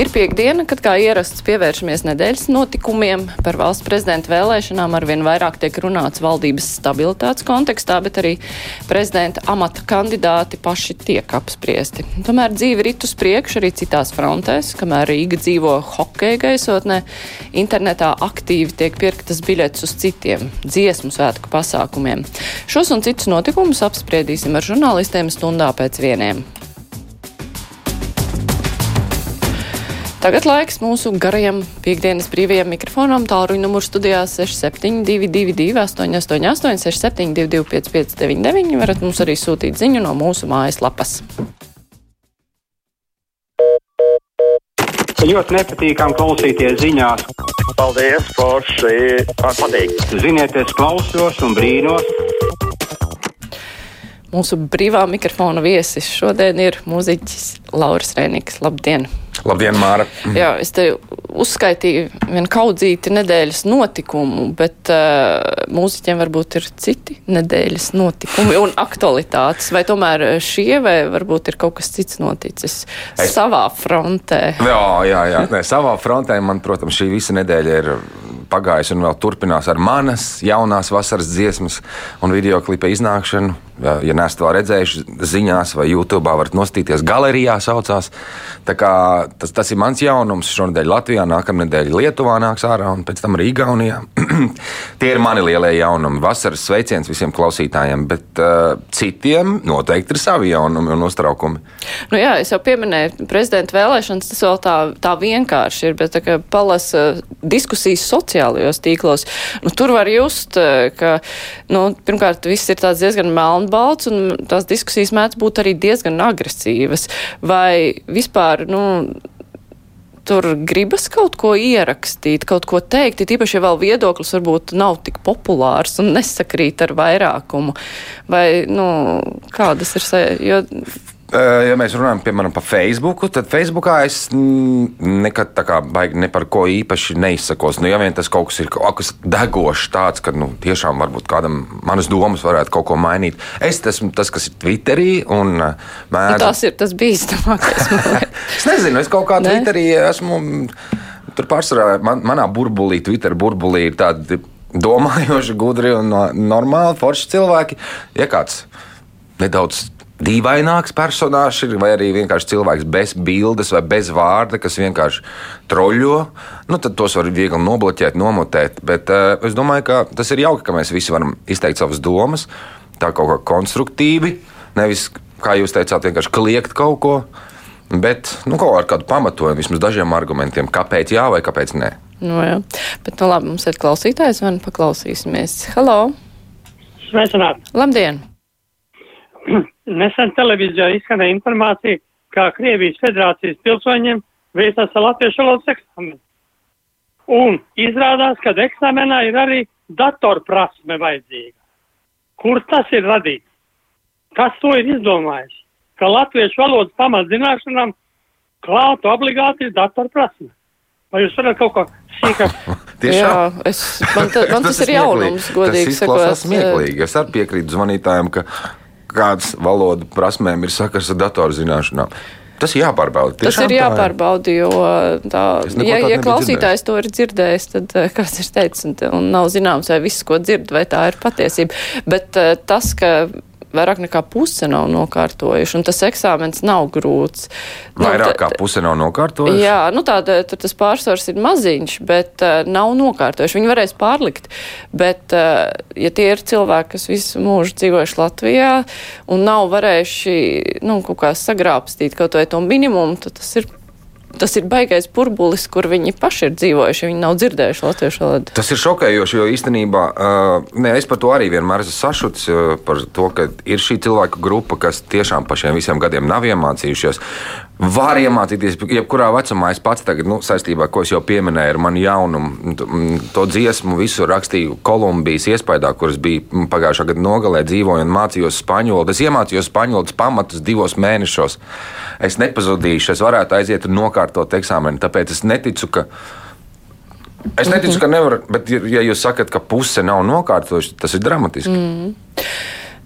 Ir piekdiena, kad kā ierasts pievēršamies nedēļas notikumiem. Par valsts prezidenta vēlēšanām arvien vairāk tiek runāts valdības stabilitātes kontekstā, bet arī prezidenta amata kandidāti paši tiek apspriesti. Tomēr dzīve rit uz priekšu arī citās frontēs, kamēr Rīga dzīvo hokeja gaisotnē, internetā aktīvi tiek pirktas biļetes uz citiem dziesmu svētku pasākumiem. Šos un citus notikumus apspriedīsim ar žurnālistiem stundā pēc vieniem. Tagad laiks mūsu garajam piekdienas brīvajam mikrofonam. Tālruņa numurs studijās 6722, 888, 672, 559, varat mums arī sūtīt ziņu no mūsu mājaslapas. Ļoti nepatīkami klausīties ziņās. Paldies, Forši. Man patīk. Ziniet, es klausos un brīnos. Mūsu brīvā mikrofona viesis šodien ir mūziķis Lauris Rēniks. Labdien! Labdien, Māra! Jā, es te uzskaitīju vienu kaudzīti nedēļas notikumu, bet uh, mūziķiem varbūt ir citi nedēļas notikumi un aktualitātes. Vai tomēr šie, vai varbūt ir kaut kas cits noticis es... savā frontē? Jā, jā, jā. Nē, savā frontē man, protams, šī visa nedēļa ir pagājusi un vēl turpinās ar manas jaunās vasaras dziesmas un video klipa iznākšanu. Ja, neesat vēl redzējuši, ziņās vai YouTube varat nostīties galerijā saucās. Tas, tas ir mans jaunums. Šonadēļ Latvijā, nākamā nedēļa Lietuvā nāks ārā un pēc tam arī Igaunijā. Tie ir mani lielie jaunumi. Vasaras sveiciens visiem klausītājiem, bet uh, citiem noteikti ir savi jaunumi un uztraukumi. Nu jā, es jau pieminēju prezidenta vēlēšanas, tas vēl tā, tā vienkārši ir, bet tā, palasa diskusijas sociālajos tīklos. Nu, tur var just, ka nu, pirmkārt viss ir diezgan melnbalts un tās diskusijas mēdz būt arī diezgan agresīvas. Vai vispār, nu, tur gribas kaut ko ierakstīt, kaut ko teikt, tīpaši, ja vēl viedoklis varbūt nav tik populārs un nesakrīt ar vairākumu. Vai, nu, kādas ir, jo ja mēs runājam piemēram par Facebook, tad Facebookā es nekad tā kā baigi ne par ko īpaši neizsakos. Nu, ja vien tas kaut kas ir kaut kas degošs, tāds, ka nu, tiešām varbūt kādam manas domas varētu kaut ko mainīt. Es esmu tas, kas ir Twitterī un eh, mēdz... nu, tas ir tas bīstamākais. es nezinu, es kaut kā ne? Twitterī esmu. Tur pārsvarā man, manā burbulī, Twitter burbulī ir tādi domājoši, gudri un normāli forši cilvēki. Ja kāds nedaudz dīvaināks personāžs ir, vai arī vienkārši cilvēks bez bildes vai bez vārda, kas vienkārši troļļo, nu, tad tos var viegli nobloķēt, nomotēt. Bet uh, es domāju, ka tas ir jauki, ka mēs visi varam izteikt savas domas, tā kaut kā konstruktīvi, nevis, kā jūs teicāt, vienkārši kliegt kaut ko. Bet nu, kaut ar kādu pamatojumu, vismaz dažiem argumentiem, kāpēc jā vai kāpēc nē. Nu, jā. Bet, nu, labi, mums ir klausītājs, vai nu paklausīsimies. Halo! Sveicināt! Labdien! Nesen televīzijā izskanēja informācija, kā Krievijas federācijas pilsoņiem veicās latviešu valodas eksāmeni. Un izrādās, ka eksāmenā ir arī datorprasme vajadzīga. Kur tas ir radīts? Kas to ir izdomājis? Ka latviešu valodas pamatzināšanām klātu obligāti ir datorprasme. Vai jūs varat kaut ko sīkāk? Jā, es, man, ta, man tas, tas ir jaunums, godīgi sakot. Tas ir smieklīgi. Es arī piekrītu zvanītājiem, ka kādas valodu prasmēm ir sakars ar datorzināšanām. Tas ir jāpārbauda. Tas ir jāpārbauda, jo tā, ja, ja klausītājs to ir dzirdējis, tad eh, kāds ir teicis, un, un nav zināms, vai viss, ko dzird, vai tā ir patiesība. Bet eh, tas, ka vairāk nekā puse nav nokārtojuši, un tas eksāmens nav grūts. Nu, vairāk kā puse nav nokārtojuši? Jā, nu tāda, tas pārsvars ir maziņš, bet uh, nav nokārtojuši. Viņi varēs pārlikt, bet, uh, ja tie ir cilvēki, kas visu mūžu dzīvojuši Latvijā un nav varējuši, nu, kaut kā sagrābstīt kaut vai to minimumu, tad tas ir tas ir baigais burbulis, kur viņi paši ir dzīvojuši. Viņi nav dzirdējuši latviešu valodu. Tas ir šokējoši, jo īstenībā uh, ne, es par to arī vienmēr esmu sašuts, uh, par to, ka ir šī cilvēku grupa, kas tiešām pa šiem visiem gadiem nav iemācījušies. Var iemācīties, jebkurā vecumā. Es pats tagad, nu, saistībā, ko es jau pieminēju, ar manu jaunumu, to dziesmu visu rakstīju Kolumbijas iespējā, kuras bija pagājušā gada nogalē, dzīvoju un mācījos spāņu valodu. Es iemācījos valodas pamatus divos mēnešos. Es nepazudīšu, es varētu aiziet un nokārtot eksāmenu. Tāpēc es neticu, ka Es neticu, ka nevar, bet, ja jūs sakat, ka puse nav nokārtojuši, tas ir dramatiski. Mm.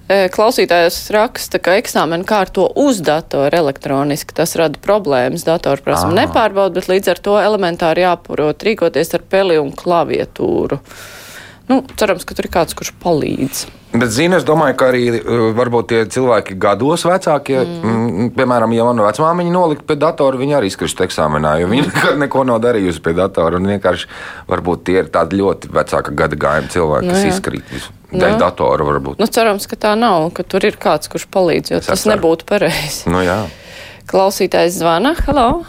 Klausītājs raksta, ka eksāmenu kārto uz datoru elektroniski. Tas rada problēmas. Datoru prasmu nepārbauda, bet līdz ar to elementāri jāprot rīkoties ar peli un klaviatūru. Nu, cerams, ka tur ir kāds, kurš palīdz. Bet, zini, es domāju, ka arī uh, varbūt tie cilvēki gados vecākie, mm. piemēram, ja man vecmāmiņa nolikt pie datora, viņi arī izkristu eksāmenā, jo viņi nekad neko nav darījusi pie datora. Un vienkārši varbūt tie ir tādi ļoti vecāka gada gājuma cilvēki, nu, kas izkrīt. Dēļ nu. datora varbūt. Nu, cerams, ka tā nav, ka tur ir kāds, kurš palīdz, jo es tas atceru. nebūtu pareizi. Nu, jā. Klausītājs zvana. Halo!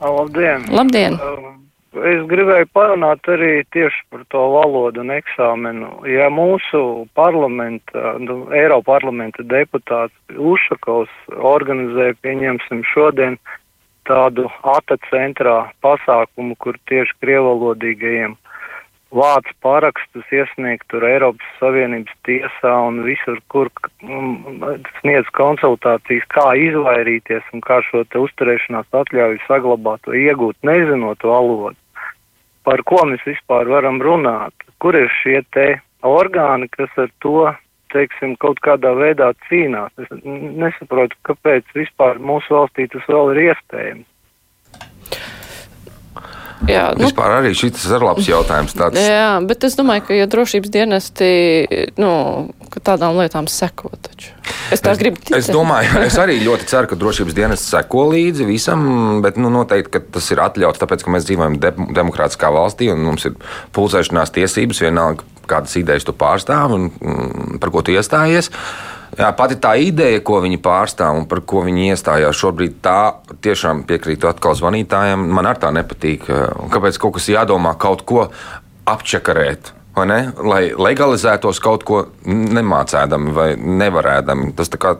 Labdien! Labdien! Um, Es gribēju parunāt arī tieši par to valodu un eksāmenu. Ja mūsu parlamenta, nu, Eiroparlamenta deputāts Ušakovs organizē, pieņemsim šodien tādu ATA centrā pasākumu, kur tieši krievalodīgajiem vāc parakstus, iesniegt tur Eiropas Savienības tiesā un visur, kur sniedz konsultācijas, kā izvairīties un kā šo te uzturēšanās atļauju saglabāt vai iegūt, nezinot valodu. Par ko mēs vispār varam runāt? Kur ir šie te orgāni, kas ar to, teiksim, kaut kādā veidā cīnās? Es nesaprotu, kāpēc vispār mūsu valstī tas vēl ir iespējams. Jā, nu, Vispār arī šis ir labs jautājums. Tāds. Jā, bet es domāju, ka ja drošības dienesti nu, tādām lietām seko. Taču. Es tā es, gribu ticēt. Es domāju, es arī ļoti ceru, ka drošības dienests seko līdzi visam, bet nu, noteikti tas ir atļauts, tāpēc, ka mēs dzīvojam de demokrātiskā valstī un mums ir pulcēšanās tiesības vienalga, kādas idejas tu pārstāv un mm, par ko tu iestājies. Uh, Jā, pati tā ideja, ko viņi pārstāv un par ko viņi iestājās, šobrīd tā tiešām piekrītu atkal zvanītājiem. Man ar tā nepatīk. Kāpēc kaut kas jādomā kaut ko apčakarēt? Lai legalizētos kaut ko nemācēdami vai nevarēdami. Tas tā kā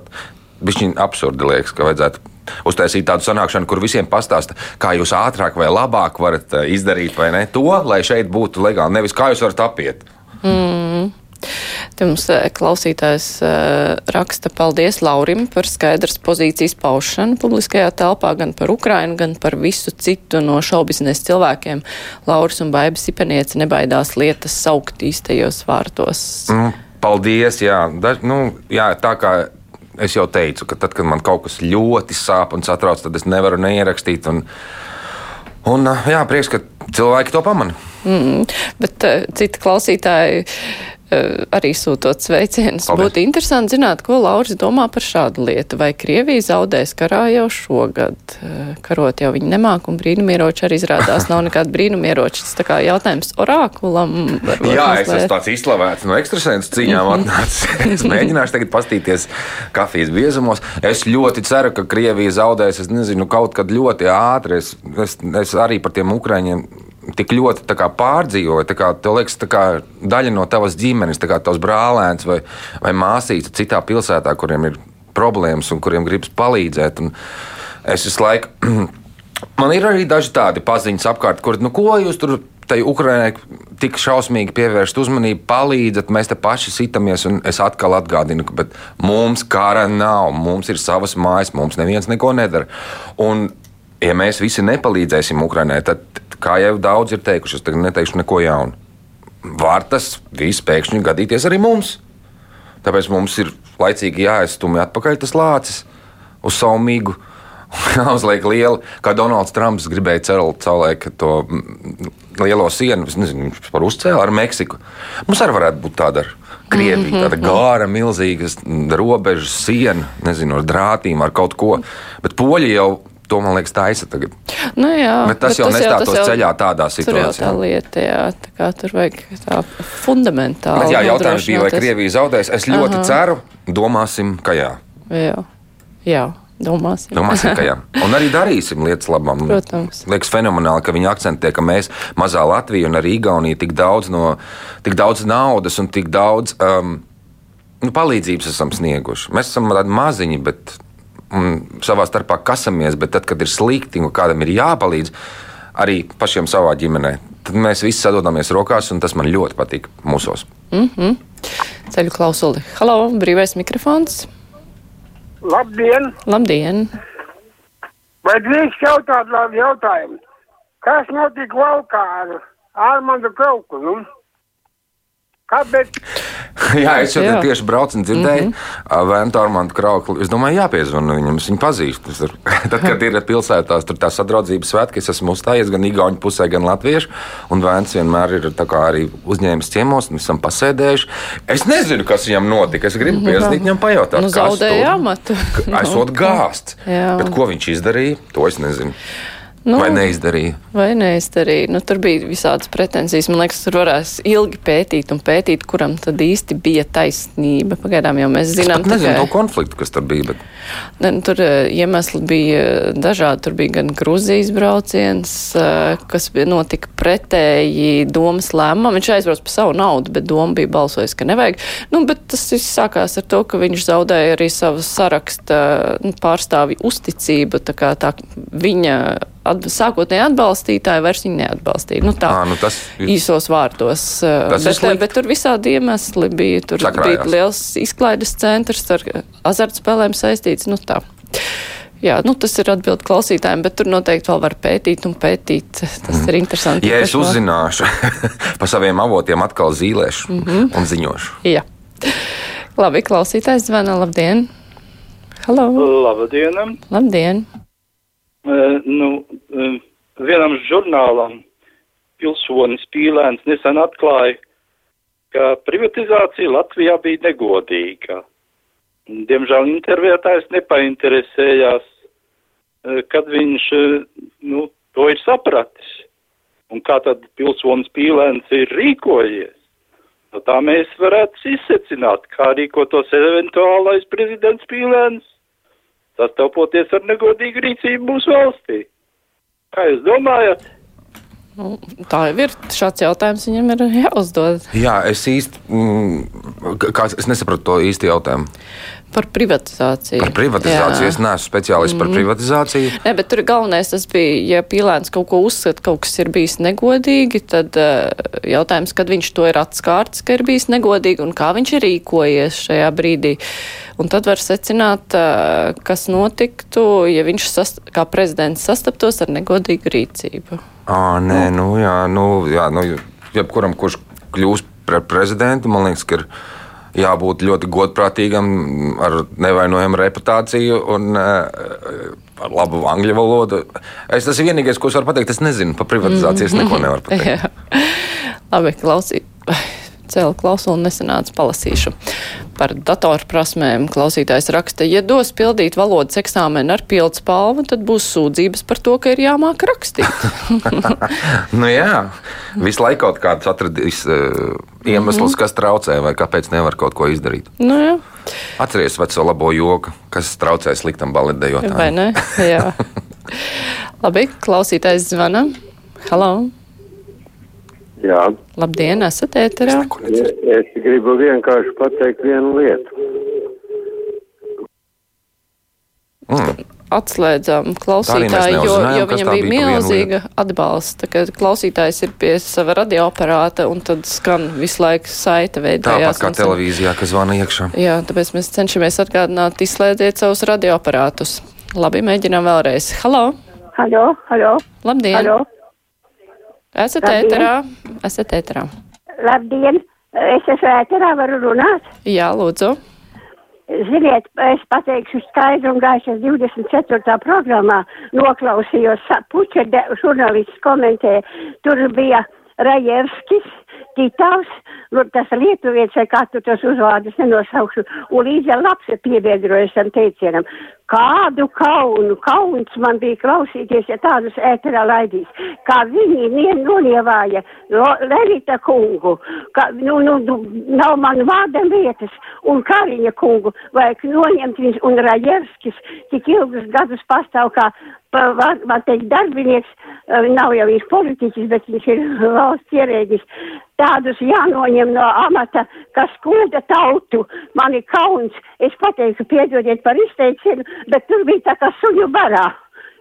bišķiņ absurdi liekas, ka vajadzētu uztaisīt tādu sanākšanu, kur visiem pastāsta, kā jūs ātrāk vai labāk varat eh, izdarīt ne to, lai šeit būtu legāli. Nevis kā jūs varat apiet. Mm. Te mums eh, klausītājs uh, raksta paldies Laurim par skaidras pozīcijas paušanu publiskajā telpā gan par Ukrainu, gan par visu citu no šaubiznes cilvēkiem. Lauris un Baibas Ipeniece nebaidās lietas saukt īstajos vārtos. Mm, paldies, jā. Da, nu, jā, tā kā es jau teicu, ka tad, kad man kaut kas ļoti sāp un satrauc, tad es nevaru neierakstīt. Un, un jā, prieks, ka cilvēki to pamana. Mm, bet uh, citi klausītāji Eh, arī sūtot sveicienus. Būtu interesanti zināt, ko Lauris domā par šādu lietu. Vai Krievija zaudēs karā jau šogad? Eh, karot jau viņi nemāk, un brīnumieroči arī izrādās nav nekāda brīnumieroči. Tas tā kā jautājums orākulam. Jā, es esmu tāds izslavēts no ekstrasens cīņām mhm. atnācis. es mēģināšu tagad pastīties kafijas biezumos. Es ļoti ceru, ka Krievija zaudēs, es nezinu, kaut kad ļoti ātri. Es, es, es arī par tiem Ukraiņiem tik ļoti kā, pārdzīvoja. Kā, tev liekas, kā daļa no tavas ģimenes, kā tavs brālēns vai, vai māsīca citā pilsētā, kuriem ir problēmas un kuriem gribas palīdzēt. Un es visu laiku, man ir arī daži tādi paziņas apkārt, kur, nu, ko jūs tur tai Ukraiņai tik šausmīgi pievērst uzmanību, palīdzat, mēs te paši sitamies. Es atkal atgādinu, ka mums kara nav, mums ir savas mājas, mums neviens neko nedara. Un, ja mēs visi nepalīdzēsim Ukraiņai, tad kā jau daudz ir teikuši, es tagad neteikšu neko jaunu. Var tas viss pēkšņi gadīties arī mums. Tāpēc mums ir laicīgi jāaizstumj atpakaļ tas lācis uz savu migu. Jāuzliek liela, kā Donalds Trumps gribēja celt savulaik to lielo sienu, nezinu, par uzcēlu ar Meksiku. Mums arī varētu būt tāda ar Krieviju, mm -hmm. tāda gāra, milzīga robeža siena, nezinu, ar drātīm, ar kaut ko. Bet poļi jau To man liekas, taisa tagad. Nu, jā, bet tas bet jau nestātos jau, ceļā tādā situācijā. Jau tā lieta, jā, tā kā tur vajag tā fundamentāli. Bet jā, jautājums bija, vai Krievija zaudēs. Es ļoti Aha. ceru, domāsim, ka jā. Jā, jā. Domāsim. Domāsim, ka jā. Un arī darīsim lietas labam. Protams. Liekas fenomenāli, ka viņi akcentē, ka mēs, mazā Latvija un arī Igaunija, tik daudz, no, tik daudz naudas un tik daudz um, nu, palīdzības esam snieguši. Mēs esam tādi maziņi, bet un savā starpā kasamies, bet tad, kad ir slikti un kādam ir jāpalīdz, arī pašiem savā ģimenē, tad mēs visi sadodamies rokās, un tas man ļoti patīk mūsos. Mm -hmm. Ceļu klausuli. Halo, brīvais mikrofons. Labdien! Labdien! Vai drīkst jautāt labu jautājumu? kas notika laukā ar Armandu Krauku? Nu? Kāpēc? Jā, es jau Jā. tieši braucu un dzirdēju, mm -hmm. Vēntu Armandu Kraukli. Es domāju, jāpiezvana viņam, es viņu pazīstu. Es tur- Tad, kad ir pilsētās, tur tā sadraudzības svētki, es esmu uzstājies gan Igaunijas pusē, gan Latviešu. Un Vēns vienmēr ir arī uzņēmis ciemos, un esam pasēdējuši. Es nezinu, kas viņam notika. Es gribu piezvanīt viņam pajautāt, Nu, kas zaudēja amatu. Esot gāsts. Bet ko viņš izdarīja, to es nezinu. Nu, Vai neizdarīja? Vai neizdarīja? Nu, tur bija visādas pretenzijas. Man liekas, tur varēs ilgi pētīt un pētīt, kuram tad īsti bija taisnība. Pagaidām jau mēs zinām, pat nezinu tikai- to konfliktu, kas tur bija. Bet... Ne, nu, tur eh, iemesli bija dažādi. Tur bija gan Grūzijas brauciens, eh, kas bija notika pretēji domas lēmumam. Viņš aizbrauc par savu naudu, bet doma bija balsojusi, ka nevajag. Nu, bet tas viss sākās ar to, ka viņš zaudēja arī savu saraksta nu, pārstāvju uzticību. Tā kā tā viņa at, sākotnēji atbalstītāji vairs viņu neatbalstīja. Nu, tā Ā, nu tas ir- īsos vārdos. eh, Tas ir bet, slikti. bet tur visādi iemesli bija. Tur Sakrājās. bija liels izklaides centrs ar azartspēlēm saistīts. Nu, tā. Jā, nu, tas ir atbildi klausītājiem, bet tur noteikti vēl var pētīt un pētīt. Tas ir interesanti. Mhm. Ja es uzzināšu par saviem avotiem, atkal zīmēšu mm. -hmm. un ziņošu. Jā. Labi, klausītājs zvana. Labdien! Halo! Labdien! Labdien! Uh, nu, uh, vienam žurnālam pilsonis Pīlēns nesen atklāja, ka privatizācija Latvijā bija negodīga. Diemžēl intervētājs nepainteresējās, uh, kad viņš nu, to ir sapratis. Un kā tad pilsonis Pīlēns ir rīkojies? No tā mēs varētu izsecināt, kā rīkotos eventuālais prezidents Pīlēns sastopoties ar negodīgu rīcību mūsu valstī. Kā jūs domājat? Nu, tā jau ir. Šāds jautājums viņam ir jāuzdod Jā, es īsti mm, kā, es nesapratu to īsti jautājumu. par privatizāciju. Par privatizāciju. Jā. Es neesmu speciālists mm. par privatizāciju. Nē, bet tur galvenais tas bija, ja pīlēns kaut ko uzskata, kaut kas ir bijis negodīgi, tad uh, jautājums, kad viņš to ir atskārts, ka ir bijis negodīgi un kā viņš ir rīkojies šajā brīdī. Un tad var secināt, uh, kas notiktu, ja viņš sast, kā prezidents sastaptos ar negodīgu rīcību. À, nē, nu, jā, nu, jā, nu, jebkuram, kurš kļūs par prezidentu, man liekas, ka ir jābūt ļoti godprātīgam, ar nevainojamu reputāciju un ar labu angļu valodu. Es, tas ir vienīgais, ko es varu pateikt. Es nezinu par privatizāciju, es neko nevaru pateikt. Labi, klausī. Cēlu klausu un nesenācu palasīšu. Par datorprasmēm klausītājs raksta, ja dos pildīt valodas eksāmenu ar pildspalvu, tad būs sūdzības par to, ka ir jāmāk rakstīt. nu, jā, visu laiku kaut kāds atradīs uh, iemeslus, kas traucē vai kāpēc nevar kaut ko izdarīt. nu, jā, Atcerieties veco labo joku, kas traucē sliktam vai baletdejotājam. ne? Jā. Labi, klausītājs zvana. Halo! Jā, Labdien, esat ēterā? es gribu vienkārši pateikt vienu lietu. Mm. Atslēdzām Tā klausītāju, jo, jo viņam tā bija bija milzīga atbalsta, ka klausītājs ir pie sava radioaparāta un tad skan visu laiku saita veidojās. Tāpat kā televīzijā, kas zvana iekšā. Jā, tāpēc mēs cenšamies atgādināt, izslēdziet savus radioaparātus. Labi, mēģinām vēlreiz. Halo! Halo, halo, Labdien! halo. Esat Labdien. ēterā? Esat ēterā. Labdien! Es esmu ēterā, varu runāt. Jā, lūdzu. Ziniet, es pateikšu skaidru un gaišu, es 24. programmā noklausījos, puķa žurnālists komentē, tur bija Rajevskis, Titāvs, nu, tas lietuvietis, vai kā tu tos uzvārdus nenosaukšu, un līdz ar labs piebiedrojas tam teicienam. Kādu kaunu, kauns man bija klausīties, ja tādus ēterā laidīs, kā viņi nien nonievāja Levita kungu, ka, nu, nu, nu, nav man vārdam vietas, un Kariņa kungu vajag noņemt viņš, un Rajevskis tik ilgus gadus pastāv kā, var, teikt, darbinieks, eh, nav jau viņš politiķis, bet viņš ir valsts ierēģis. Tādus jānoņem no amata, kas skoda tautu. Man ir kauns, es pateiktu, piedodiet par izteicienu, bet tur bija tā kā suņu barā.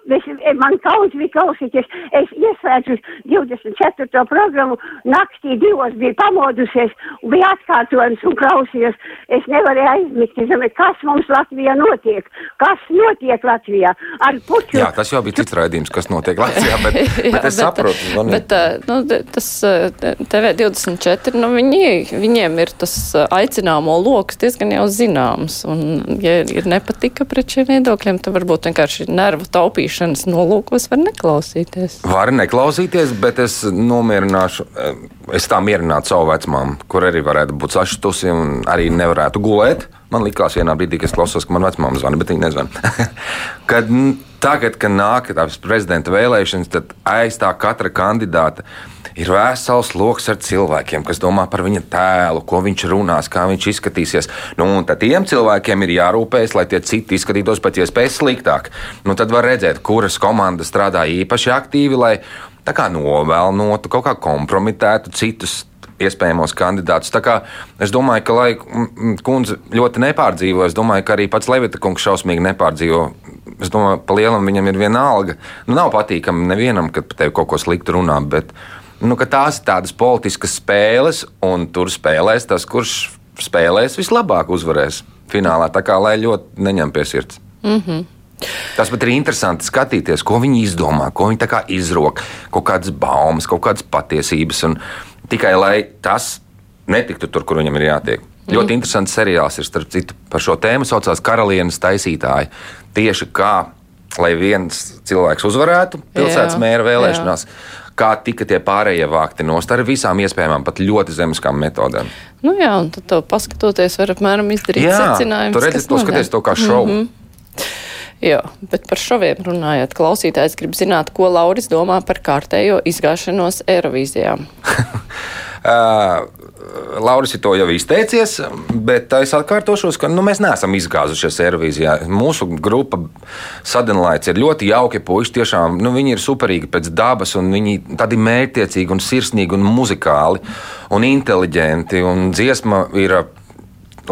Es, man kaut bija klausīties, es ieslēdzu 24. programmu, naktī divos biju pamodusies, bija atkārtojums un klausījos. Es nevarēju aizmigt, es domāju, kas mums Latvijā notiek, kas notiek Latvijā ar puču. Jā, tas jau bija cits raidījums, kas notiek Latvijā, bet, Jā, bet es saprotu. Zvani. Bet, ā, nu, tas ā, TV24, nu, viņi, viņiem ir tas aicināmo lokus diezgan jau zināms. Un, ja ir nepatika pret šiem viedokļiem, tad varbūt vienkārši nervu taupīšanas nolūkos var neklausīties. Var neklausīties, bet es nomierināšu, eh, es tā mierinātu savu vecmāmu, kur arī varētu būt sašutusi un arī nevarētu gulēt. Man likās vienā brīdī, kad es klausos, ka man vecmāma zvana, bet viņa nezvana. kad tagad, kad nāk tās prezidenta vēlēšanas, tad aiz tā katra kandidāta ir vesels lokus ar cilvēkiem, kas domā par viņa tēlu, ko viņš runās, kā viņš izskatīsies. Nu, un tad tiem cilvēkiem ir jārūpējas, lai tie citi izskatītos pēc iespējas sliktāk. Nu, tad var redzēt, kuras komandas strādā īpaši aktīvi, lai tā kā novēlnotu, kaut kā kompromitētu citus iespējamos kandidātus. Tā kā es domāju, ka, lai kundze ļoti nepārdzīvo, es domāju, ka arī pats Levita kungs šausmīgi nepārdzīvo. Es domāju, pa lielam viņam ir viena alga. Nu, nav patīkami nevienam, kad par tevi kaut ko sliktu runā, bet nu, ka tās ir tādas politiskas spēles, un tur spēlēs tas, kurš spēlēs vislabāk, uzvarēs finālā. Tā kā lai ļoti neņem pie sirds. Mm -hmm. Tas pat ir interesanti skatīties, ko viņi izdomā, ko viņi izrok, kaut kādas baumas, kaut kādas patiesības. Un tikai lai tas netiktu tur, kur viņam ir jātiek. Mm. Ļoti interesants seriāls ir starp citu par šo tēmu. Saucās Karalienes taisītāji. Tieši kā, lai viens cilvēks uzvarētu pilsētas Jā, mēra vēlēšanās, kā tika tie pārējie vākti nost ar visām iespējamām, pat ļoti zemiskām metodēm. Nu jā, un tad to paskatoties, var apmēram izdarīt Jā, secinājumus. tu redzi, kas to skaties to kā šovu. Mm -hmm. Jā, bet par šoviem runājot, klausītājs grib zināt, ko Lauris domā par kārtējo izgāšanos Eirovīzijā. Uh, Lauris to jau izteicies, bet es atkārtošos, ka nu, mēs neesam izgāzušies Eirovīzijā. Mūsu grupa sadalīts ir ļoti jauki puiši. Tiešām nu, viņi ir superīgi pēc dabas, un viņi tādi mērķtiecīgi, un sirsnīgi, un muzikāli un inteliģenti. Un dziesma ir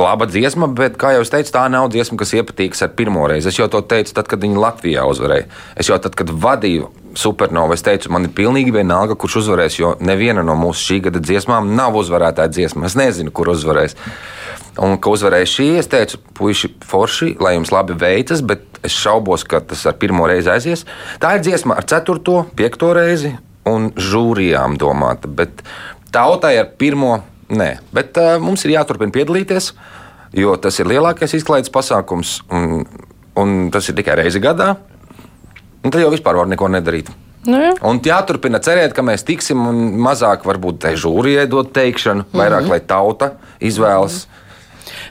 laba dziesma, bet, kā jau es teicu, tā nav dziesma, kas iepatīks ar pirmo reizi. Es jau to teicu, tad, kad viņi Latvijā uzvarēja. Es jau tad, kad vadīju supernovu, es teicu, man ir pilnīgi vienalga, kurš uzvarēs, jo neviena no mūsu šī gada dziesmām nav uzvarētāja dziesma. Es nezinu, kur uzvarēs. Un, ka uzvarēja šī, es teicu, puiši, forši, lai jums labi veicas, bet es šaubos, ka tas ar pirmo reizi aizies. Tā ir dziesma ar ceturto, piekto reizi un žūrijām domāta. Bet tautai ar pirmo Nē, bet uh, mums ir jāturpina piedalīties, jo tas ir lielākais izklaides pasākums, un, un tas ir tikai reizi gadā. Tad jau vispār var neko nedarīt. Nu, jā. Un jāturpina cerēt, ka mēs tiksim un mazāk varbūt tai žūrijai dot teikšanu, vairāk mm -hmm. lai tauta izvēlas. Mm -hmm.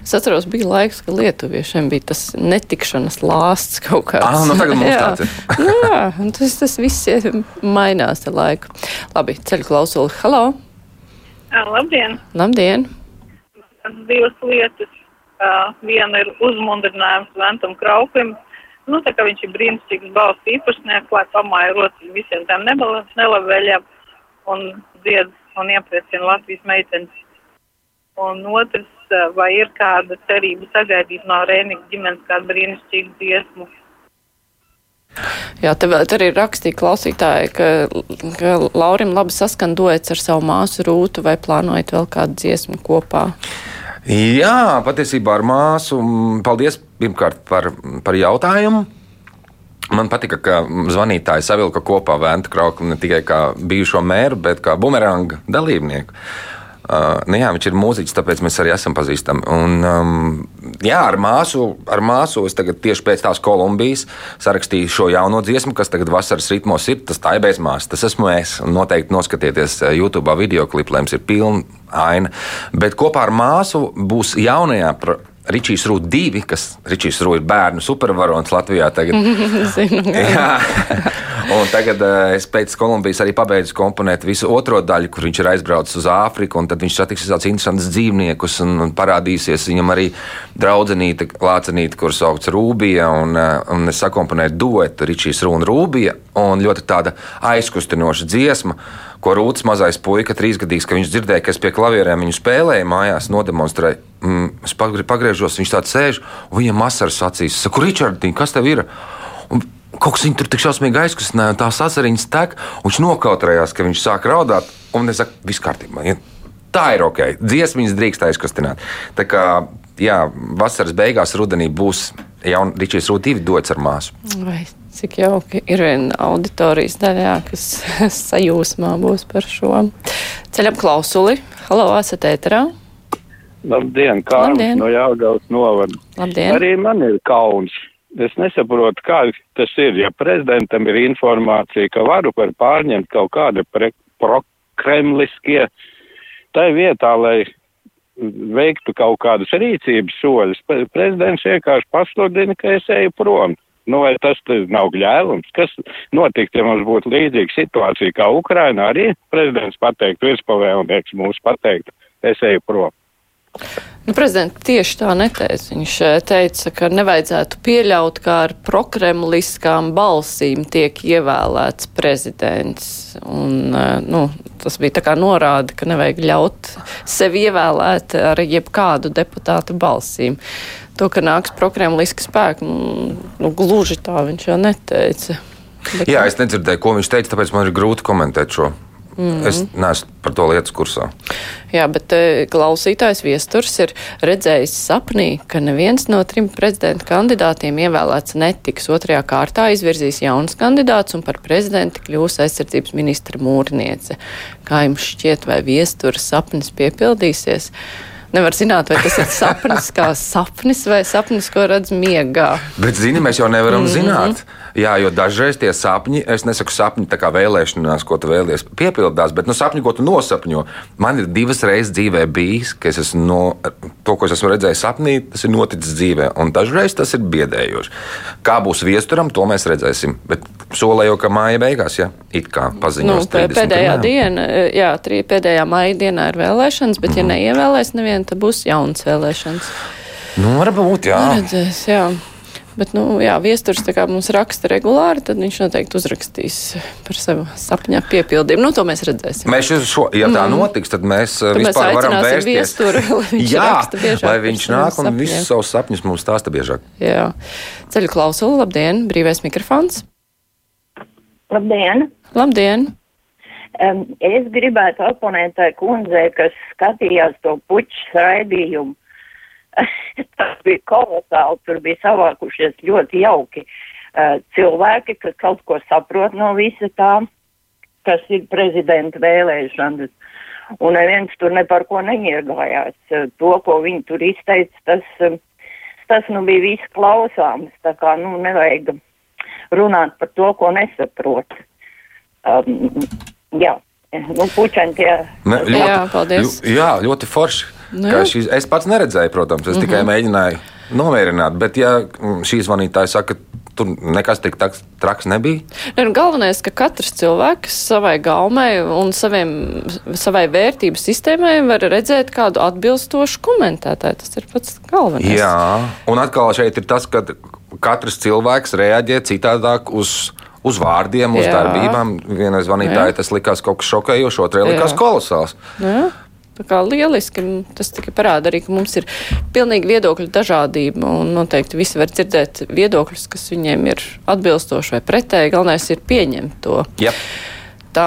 Es atceros, bija laiks, kad lietuviešiem bija tas netikšanas lāsts kaut kāds. Ah, nu tagad mums Jā. tāds ir. nu, jā, tas, tas viss mainās ar laiku. Labi, ceļu klausuli. Halo! Labdien! Labdien! Divas lietas. Uh, viena ir uzmundrinājums Ventam Kraupim. Nu, tā kā viņš ir brīnišķīgs balss īpašnieks, lai pamāja rociņu visiem tiem nelabvēļiem un dzied un iepriecina Latvijas meitenes. Un otrs, vai ir kāda cerība sagaidīt no Rēnika ģimenes kādu brīnišķīgu dziesmu? Jā, te vēl arī rakstīja klausītāji, ka, ka Laurim labi saskan duets ar savu māsu Rūtu vai plānojat vēl kādu dziesmu kopā? Jā, patiesībā ar māsu. Paldies pirmkārt par, par jautājumu. Man patika, ka zvanītāji savilka kopā Vēntu Krauklu ne tikai kā bijušo mēru, bet kā bumeranga dalībnieku. Uh, nu jā, viņš ir mūziķis, tāpēc mēs arī esam pazīstami. Un, um, jā, ar māsu, ar māsu es tagad tieši pēc tās Kolumbijas sarakstīju šo jauno dziesmu, kas tagad vasaras ritmos ir. Tas tā ir bez māsas, tas esmu es. Noteikti noskatieties uh, YouTube video klipu, lai jums ir pilna aina. Bet kopā ar māsu būs jaunajā. Ričijs Rūts divi, kas Ričijs Rūts ir bērnu supervarons Latvijā. Tagad. Zinu, Jā, un tagad uh, es pēc Kolumbijas arī pabeidzu komponēt visu otro daļu, kur viņš ir aizbraucis uz Āfriku. Tad viņš satiks tādus interesantus dzīvniekus un, un parādīsies viņam arī draudzenīte, lācenīte, kuras sauc Rūbija. Un, uh, un es sakomponēju duetu Ričijs Rūts un Rūbija. Un ļoti tāda aizkustinoša dziesma, ko Rūts mazais puika, trīsgadīgs, ka viņš dzirdēja, ka es pie klavierēm viņu spēlēju mājās, nodemonstrēju. Mm, es pagri- pagriežos, viņš tāds sēž, un viņam asaras acīs. Saku, Ričard, kas tev ir? Kaut kas viņu tur tik šausmīgi aizkustināja, un tās asariņas tek, un viņš nokautrējās, ka viņš sāk raudāt, un es saku, viss kārtībā. Ja? Tā ir ok, dziesmas drīkst aizkustināt. Tā kā, jā, vasaras beigās, rudenī būs jauna Ričijas Rūta divi dots ar māsu. Vai cik jauki ir viena auditorijas daļā, kas sajūsmā būs par šo. Ceļam klausuli. Halo, esat ēterā? Labdien, Kārlis no Jāgauts novada. Labdien. Arī man ir kauns. Es nesaprotu, kā tas ir, ja prezidentam ir informācija, ka varu par pārņemt kaut kādu prokremliskie, tai vietā, lai veiktu kaut kādus rīcības soļus, pre- prezidents vienkārši pasludina, ka es eju prom. Nu, vai tas nav gļēvums? Kas notiktu, ja mums būtu līdzīga situācija kā Ukrainā? Arī prezidents pateiktu, virspavēlnieks mūs pateiktu, es eju prom. Nu, prezidents tieši tā neteica. Viņš eh, teica, ka nevajadzētu pieļaut, kā ar prokremliskām balsīm tiek ievēlēts prezidents. Un, eh, nu, tas bija tā kā norāde, ka nevajag ļaut sevi ievēlēt ar jebkādu deputātu balsīm. To, ka nāks prokremliski spēki, nu, nu, gluži tā viņš jau neteica. Bet, Jā, es nedzirdēju, ko viņš teica, tāpēc man ir grūti komentēt šo. Mm. Es neesmu par to lietas kursā. Jā, bet e, klausītājs viesturs ir redzējis sapnī, ka neviens no trim prezidenta kandidātiem ievēlēts netiks. Otrajā kārtā izvirzīs jauns kandidāts un par prezidenti kļūs aizsardzības ministra mūrniece. Kā jums šķiet, vai viestura sapnis piepildīsies? Nevar zināt, vai tas ir sapnis kā sapnis vai sapnis, ko redz miegā. Bet, zini, mēs jau nevaram mm. -hmm. zināt. Jā, jo dažreiz tie sapņi, es nesaku sapņi tā kā vēlēšanās, ko tu vēlies, piepildās, bet nu, sapņi, ko tu nosapņo. Man ir divas reizes dzīvē bijis, ka es esmu no, to, ko es esmu redzējis sapnī, tas ir noticis dzīvē. Un dažreiz tas ir biedējoši. Kā būs viesturam, to mēs redzēsim. Bet solēju, ka māja beigās, ja it kā Nu, paziņos. 31. pēdējā diena, jā, trī, pēdējā maija dienā ir vēlēšanas, bet, ja Mhm. neievēlēs nevienu, tad būs jauns vēlēšanas. Nu, varbūt, jā. Nu, redzēs, jā. Bet, nu, jā, viesturs tā kā mums raksta regulāri, tad viņš noteikti uzrakstīs par savu sapņā piepildījumu. Nu, to mēs redzēsim. Mēs šo, šo, ja tā Mm. notiks, tad mēs Tad mēs vispār varam aicināsim vērsties. viesturu, lai viņš Jā, raksta biežāk lai viņš nāk un visus savus sapņus mums stāsta biežāk. Jā. Ceļu klausulu, labdien, brīvais mikrofons. Labdien! Labdien! Um, es gribētu oponēt tai kundzei, kas skatījās to puķu raidījumu. Tas bija kolosāli, tur bija savākušies ļoti jauki uh, cilvēki, kas kaut ko saprot no visa tā, kas ir prezidenta vēlēšanas. Un neviens tur ne par ko neiegājās. Uh, To, ko viņi tur izteica, tas, um, tas nu bija viss klausāms. Tā kā, nu, nevajag runāt par to, ko nesaprot. Um, jā, nu, puķaņi tie. Ne, Jā, paldies. ļu- Jā, ļoti forši. Nu, jā. Šīs, es pats neredzēju, protams, es Mhm. tikai mēģināju nomierināt. Bet, ja mm, šī zvanītāja saka, ka tur nekas tik taks, traks nebija, Ne, nu, galvenais, ka katrs cilvēks savai gaumai un saviem, savai vērtību sistēmai var redzēt kādu atbilstošu komentētāju. Tas ir pats galvenais. Jā, un atkal šeit ir tas, ka katrs cilvēks reaģē citādāk uz, uz vārdiem, uz Jā. darbībām. Vienai zvanītājai tas likās kaut kas šokējošs, otrai likās kolosāls. Jā. Tā kā lieliski, tas tikai parāda arī, ka mums ir pilnīgi viedokļu dažādība, noteikti visi var dzirdēt viedokļus, kas viņiem ir atbilstoši vai pretēji. Galvenais ir pieņemt to. Jā. Tā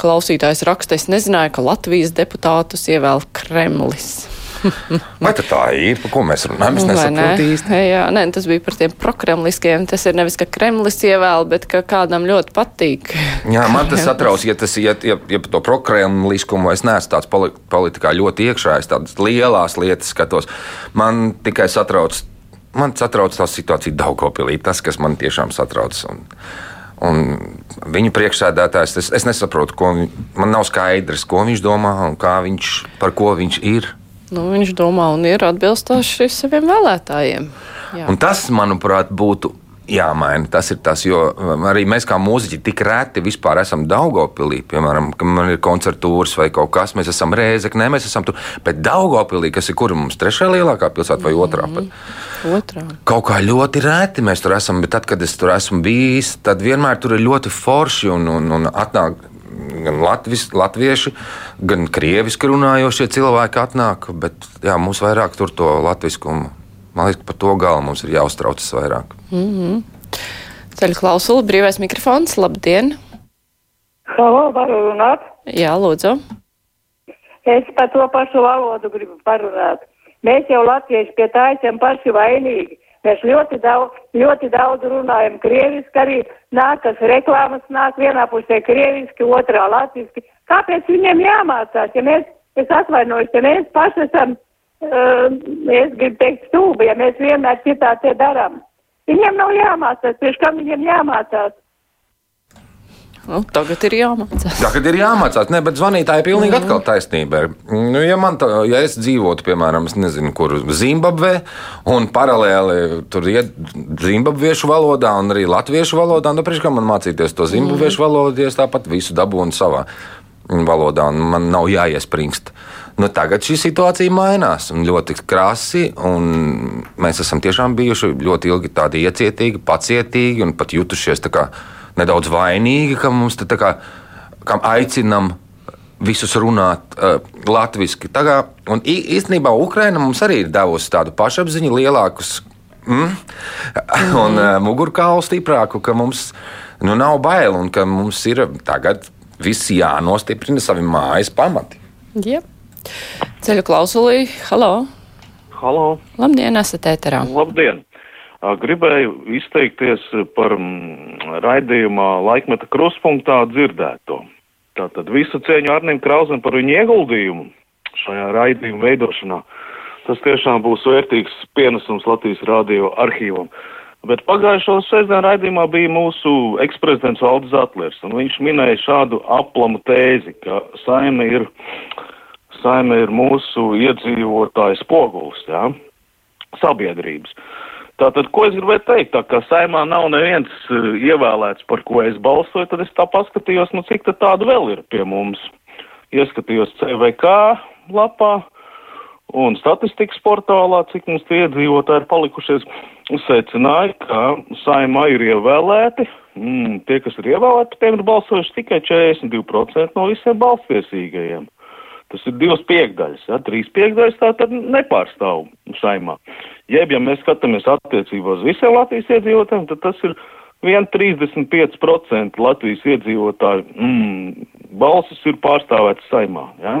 klausītājs raksta, es nezināju, ka Latvijas deputātus ievēl Kremlis. Vai tā ir? Par ko mēs runājam? Es Vai nesaprotu ne? īsti. Jā, nē, tas bija par tiem prokremliskiem. Tas ir nevis, ka Kremlis ievēl, bet ka kādam ļoti patīk. Jā, man tas satrauc, ja tas ir, ja, ja par to prokremliskumu es neesmu tāds poli politikā ļoti iekšā, es tādas lielas lietas skatos. Man tikai satrauc, man satrauc tā situācija Daugopilī, tas, kas man tiešām satrauc. Un, un viņa priekšsēdētājs, es, es nesaprotu, ko viņ, man nav skaidrs, ko viņš domā un kā viņš, par ko viņš ir. Nu, viņš domā un ir atbilstoši saviem vēlētājiem. Tas, manuprāt, būtu jāmaina. Tas ir tas, jo um, arī mēs kā mūziķi tik reti vispār esam Daugopilī. Piemēram, kad man ir koncertūras vai kaut kas, mēs esam Rēzeknē, mēs esam tur. Bet Daugopilī, kas ir kur mums trešā lielākā pilsēta vai otrā? Pat, Otrā. Kaut kā ļoti reti mēs tur esam, bet tad, kad es tur esmu bijis, tad vienmēr tur ir ļoti forši un, un, un atnāk. Gan latvis, latvieši, gan krieviski runājošie cilvēki atnāk, bet jā, mums vairāk tur to latviskumu. Man liekas, par to galu mums ir jāuztraucas vairāk. Mm -hmm. Ceļu klausuli, brīvais mikrofons, labdien! Halo, varu runāt? Jā, lūdzu. Es par to pašu valodu gribu parunāt. Mēs jau latvieši pie tā esam paši vainīgi. Mēs ļoti daudz, ļoti daudz runājam krieviski, arī nākas reklāmas nāk vienā pusē krieviski, otrā latviski. Kāpēc viņiem jāmācās, ja mēs, es atvainojos, ja mēs paši esam, uh, es gribu teikt, stūbi, ja mēs vienmēr citā te darām. Viņiem nav jāmācās, tieši kam viņiem jāmācās. Nu, tagad ir jāmācās. Tagad ir jāmācās, ne, bet zvanītāji ir pilnīgi mm. atkal taisnība. Nu, ja, man tā, ja es dzīvotu, piemēram, es nezinu, kur Zimbabvē, un paralēli tur iet zimbabviešu valodā un arī latviešu valodā, nu, priekš kā man mācīties to zimbabviešu mm. valodu, ja es tāpat visu dabūnu savā valodā, un man nav jāiespringst. Nu, tagad šī situācija mainās ļoti krasi, un mēs esam tiešām bijuši ļoti ilgi tādi iecietīgi, pacietīgi un pat jutušies tā kā nedaudz vainīgi, ka mums te tā kā aicinām visus runāt uh, latviešu. Un īstenībā Ukraina mums arī ir devusi tādu pašapziņu, lielākus mm, un uh, mugurkaulu stiprāku, ka mums nu, nav bail un ka mums ir tagad viss jānostiprina savi mājas pamati. Yep. Ceļu klausulī, halo! Halo! Labdien, esat ēterā! Labdien! Gribēju izteikties par raidījumā laikmeta kruspunktā dzirdēto. Tātad visu cieņu Arnim Krausam par viņu ieguldījumu šajā raidījuma veidošanā. Tas tiešām būs vērtīgs pienesums Latvijas radio arhīvam. Bet pagājušo sestdienu raidījumā bija mūsu eksprezidents Valdis Atlers, un viņš minēja šādu aplamu tēzi, ka saime ir, saime ir mūsu iedzīvotājs spogulis, jā, sabiedrības. Tātad, ko es gribēju teikt, tā kā saimā nav neviens uh, ievēlēts, par ko es balsoju, tad es tā paskatījos, nu cik tādu vēl ir pie mums. Ieskatījos CVK lapā un statistikas portālā, cik mums tie iedzīvotāji ir palikušies. Secināja, ka saimā ir ievēlēti, mm, tie, kas ir ievēlēti, tiem ir balsojuši tikai 42% no visiem balstiesīgajiem. Tas ir divas piekdaļas, ja, trīs piekdaļas tā tad nepārstāv saimā. Jeb, ja mēs skatāmies attiecībā uz visiem Latvijas iedzīvotājiem, tad tas ir 1,35% Latvijas iedzīvotāju mm, balsis ir pārstāvēts saimā. Ja?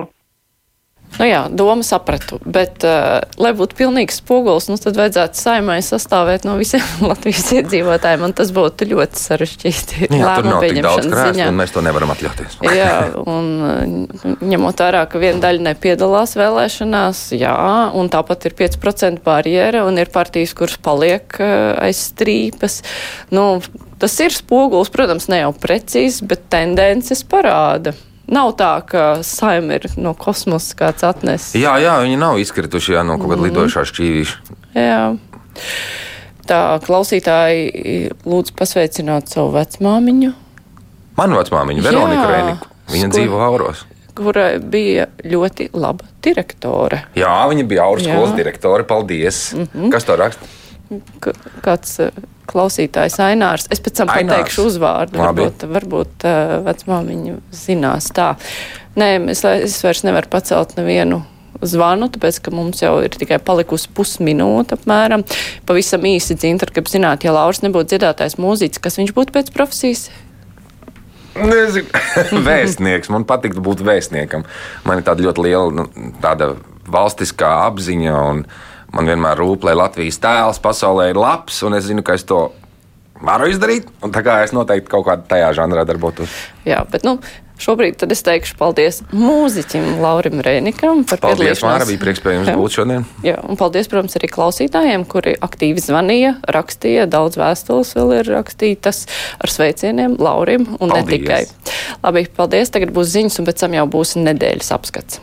Nu jā, doma sapratu, bet, uh, lai būtu pilnīgs spogulis, nu, tad vajadzētu saimai sastāvēt no visiem Latvijas iedzīvotājiem, un tas būtu ļoti sarežģīti. Jā, tur nav tik daudz krēslu, un mēs to nevaram atļauties. jā, un uh, ņemot vērā, ka viena daļa nepiedalās vēlēšanās, jā, un tāpat ir 5% barjera, un ir partijas, kuras paliek uh, aiz strīpas. Nu, tas ir spogulis, protams, ne jau precīzi, bet tendences parāda. Nav tā, ka saima ir no kosmosa kāds atnesis. Jā, jā, viņi nav izkrituši jā, no kaut kāda mm. lidošā šķīvīša. Jā. Tā klausītāji lūdzu pasveicināt savu vecmāmiņu. Manu vecmāmiņu, Veronika Rēniku. Viņa Skur... dzīvo Auros kura bija ļoti laba direktore. Jā, viņa bija Auras skolas direktore. Paldies! Mm -hmm. Kas to raksta? Kāds klausītājs Ainārs. Es pēc tam Ainārs. pateikšu uzvārdu. Labi. Varbūt, varbūt uh, vecmāmiņa zinās tā. Nē, es, es vairs nevaru pacelt nevienu zvanu, tāpēc, ka mums jau ir tikai palikusi pusminūte apmēram. Pavisam īsi dzintar, ka zināt, ja Lauris nebūtu dziedātājs mūziķis, kas viņš būtu pēc profesijas? Nezinu, vēstnieks. Man patīk būt vēstniekam. Man ir tāda ļoti liela nu, tāda valstiskā apziņa. Un, uh, Man vienmēr rūp, lai Latvijas tēls pasaulē ir labs, un es zinu, ka es to varu izdarīt. Tā kā es noteikti kaut kādā tajā žanrā darbotos. Jā, bet nu, šobrīd es teikšu paldies mūziķim Laurim Rēnikam par paldies, Māra, bija prieks pie jums būt šodien. Jā, un paldies, protams, arī klausītājiem, kuri aktīvi zvanīja, rakstīja, daudz vēstules vēl ir rakstītas ar sveicieniem Laurim un paldies. ne tikai. Labi, paldies, tagad būs ziņas un pēc tam jau būs nedēļas apskats.